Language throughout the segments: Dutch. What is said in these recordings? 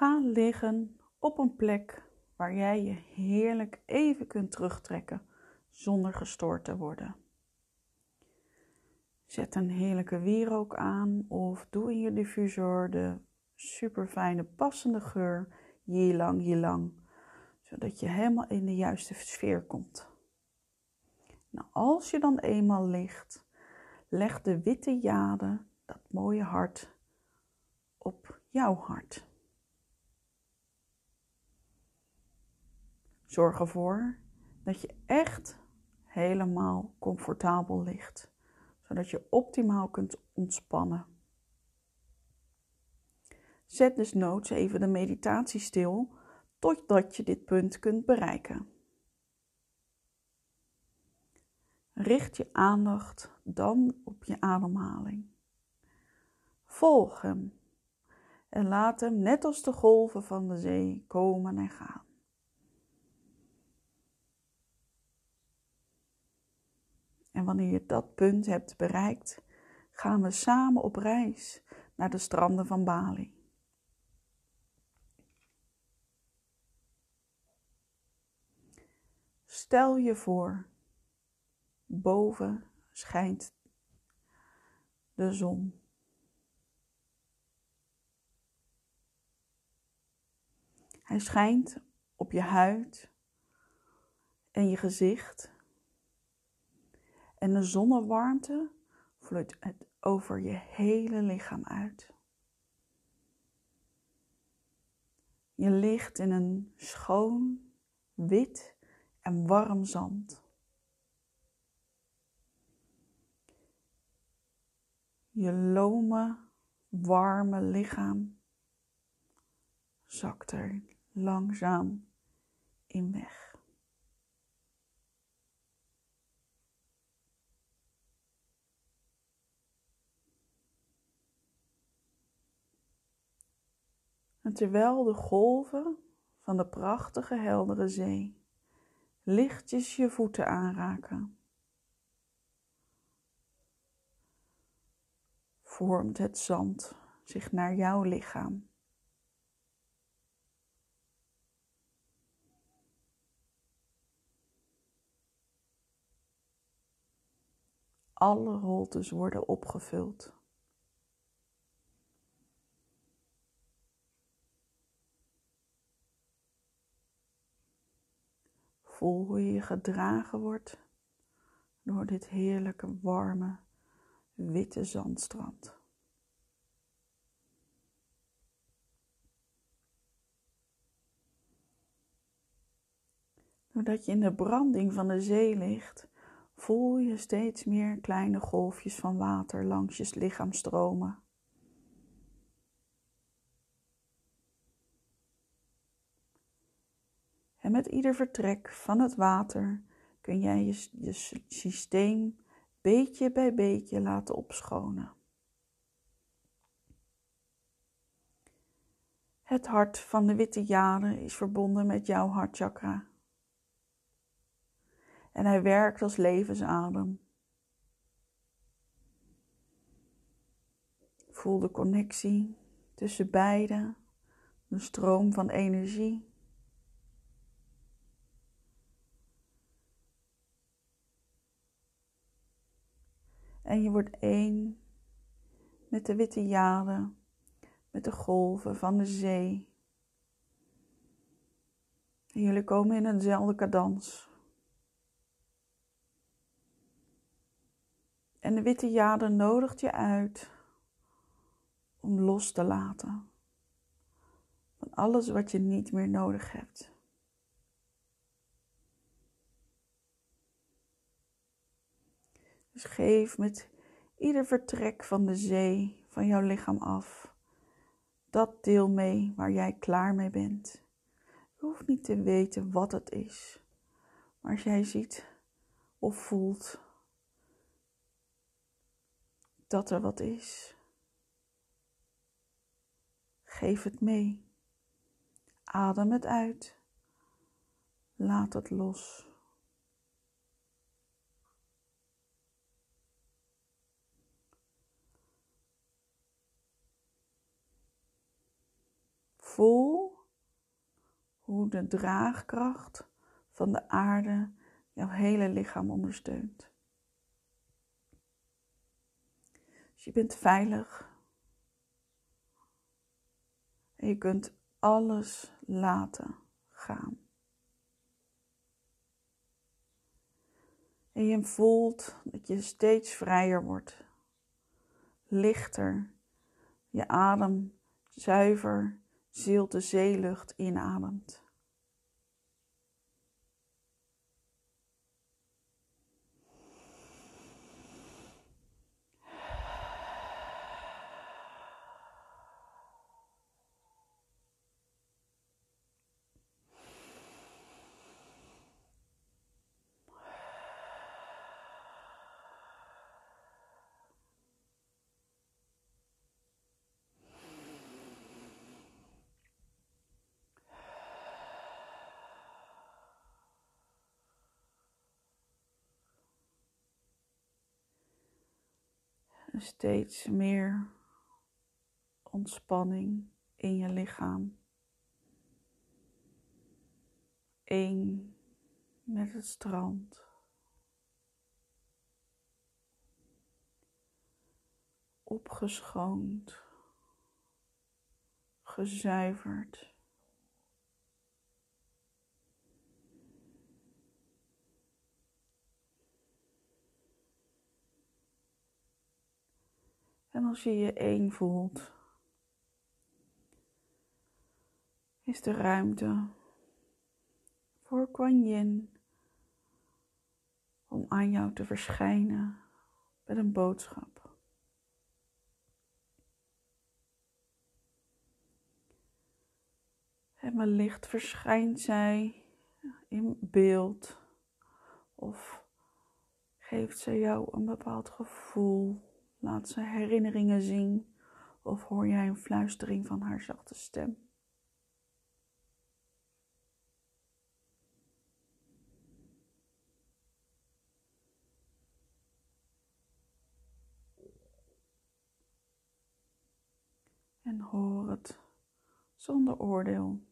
Ga liggen op een plek waar jij je heerlijk even kunt terugtrekken zonder gestoord te worden. Zet een heerlijke wierook aan of doe in je diffusor de super fijne passende geur lang lang, zodat je helemaal in de juiste sfeer komt. Nou, als je dan eenmaal ligt, leg de witte jade, dat mooie hart, op jouw hart. Zorg ervoor dat je echt helemaal comfortabel ligt, zodat je optimaal kunt ontspannen. Zet dus noods even de meditatie stil totdat je dit punt kunt bereiken. Richt je aandacht dan op je ademhaling. Volg hem en laat hem net als de golven van de zee komen en gaan. En wanneer je dat punt hebt bereikt, gaan we samen op reis naar de stranden van Bali. Stel je voor, boven schijnt de zon. Hij schijnt op je huid en je gezicht. En de zonnewarmte vloeit over je hele lichaam uit. Je ligt in een schoon, wit en warm zand. Je lome, warme lichaam zakt er langzaam in weg. En terwijl de golven van de prachtige heldere zee lichtjes je voeten aanraken. Vormt het zand zich naar jouw lichaam. Alle holtes worden opgevuld. Voel hoe je gedragen wordt door dit heerlijke, warme, witte zandstrand. Doordat je in de branding van de zee ligt, voel je steeds meer kleine golfjes van water langs je lichaam stromen. En met ieder vertrek van het water kun jij je, je systeem beetje bij beetje laten opschonen. Het hart van de witte jade is verbonden met jouw hartchakra. En hij werkt als levensadem. Voel de connectie tussen beide, de stroom van energie En je wordt één met de witte jade, met de golven van de zee. En jullie komen in eenzelfde cadans. En de witte jade nodigt je uit om los te laten van alles wat je niet meer nodig hebt. Geef met ieder vertrek van de zee van jouw lichaam af dat deel mee waar jij klaar mee bent. Je hoeft niet te weten wat het is, maar als jij ziet of voelt dat er wat is, geef het mee. Adem het uit. Laat het los. Voel hoe de draagkracht van de aarde jouw hele lichaam ondersteunt. Dus je bent veilig. En je kunt alles laten gaan. En je voelt dat je steeds vrijer wordt, lichter, je adem zuiver, zilte zeelucht inademt. Steeds meer ontspanning in je lichaam. Eén met het strand. Opgeschoond, gezuiverd. En als je je één voelt, is de ruimte voor Kuan Yin om aan jou te verschijnen met een boodschap. En wellicht verschijnt zij in beeld of geeft zij jou een bepaald gevoel. Laat ze herinneringen zien of hoor jij een fluistering van haar zachte stem. En hoor het zonder oordeel.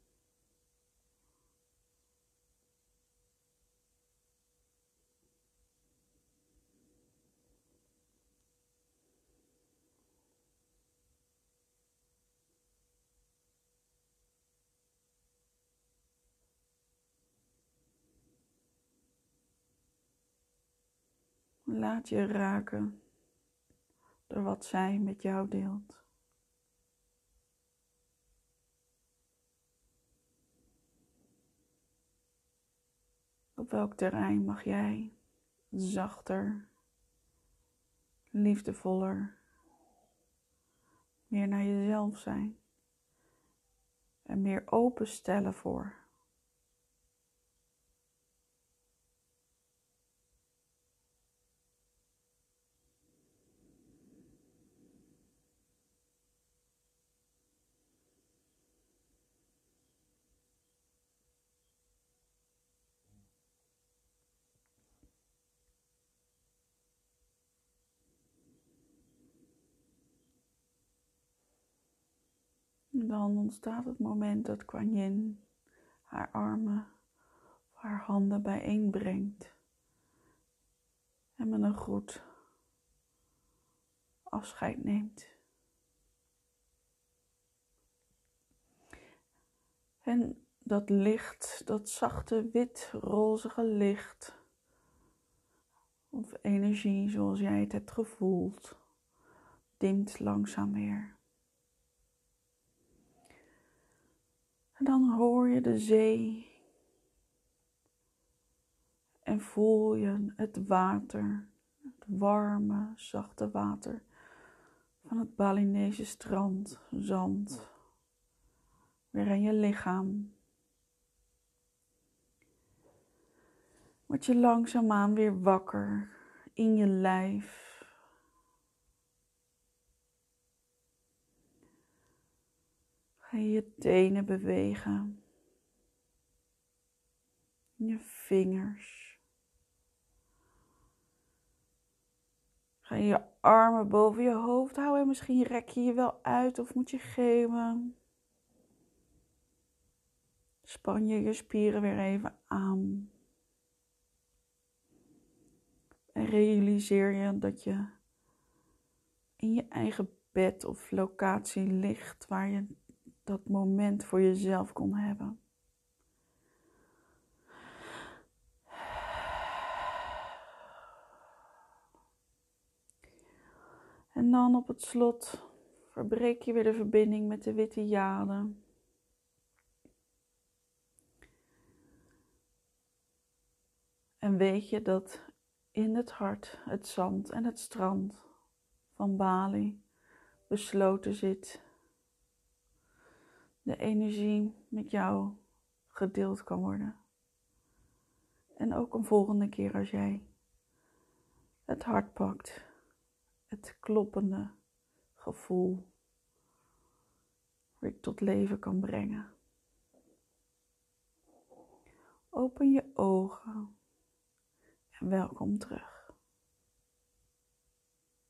Laat je raken door wat zij met jou deelt. Op welk terrein mag jij zachter, liefdevoller, meer naar jezelf zijn en meer openstellen voor? Dan ontstaat het moment dat Kuan Yin haar armen of haar handen bijeenbrengt en met een groet afscheid neemt. En dat licht, dat zachte wit rozige licht of energie zoals jij het hebt gevoeld, dimt langzaam weer. Dan hoor je de zee. En voel je het water, het warme, zachte water van het Balinese strand, zand, weer in je lichaam. Word je langzaamaan weer wakker in je lijf. Ga je tenen bewegen. Je vingers. Ga je je armen boven je hoofd houden en misschien rek je je wel uit of moet je geven. Span je je spieren weer even aan. En realiseer je dat je in je eigen bed of locatie ligt waar je dat moment voor jezelf kon hebben. En dan op het slot verbreek je weer de verbinding met de witte jade. En weet je dat in het hart het zand en het strand van Bali besloten zit. De energie met jou gedeeld kan worden. En ook een volgende keer als jij het hart pakt, het kloppende gevoel weer tot leven kan brengen. Open je ogen en welkom terug.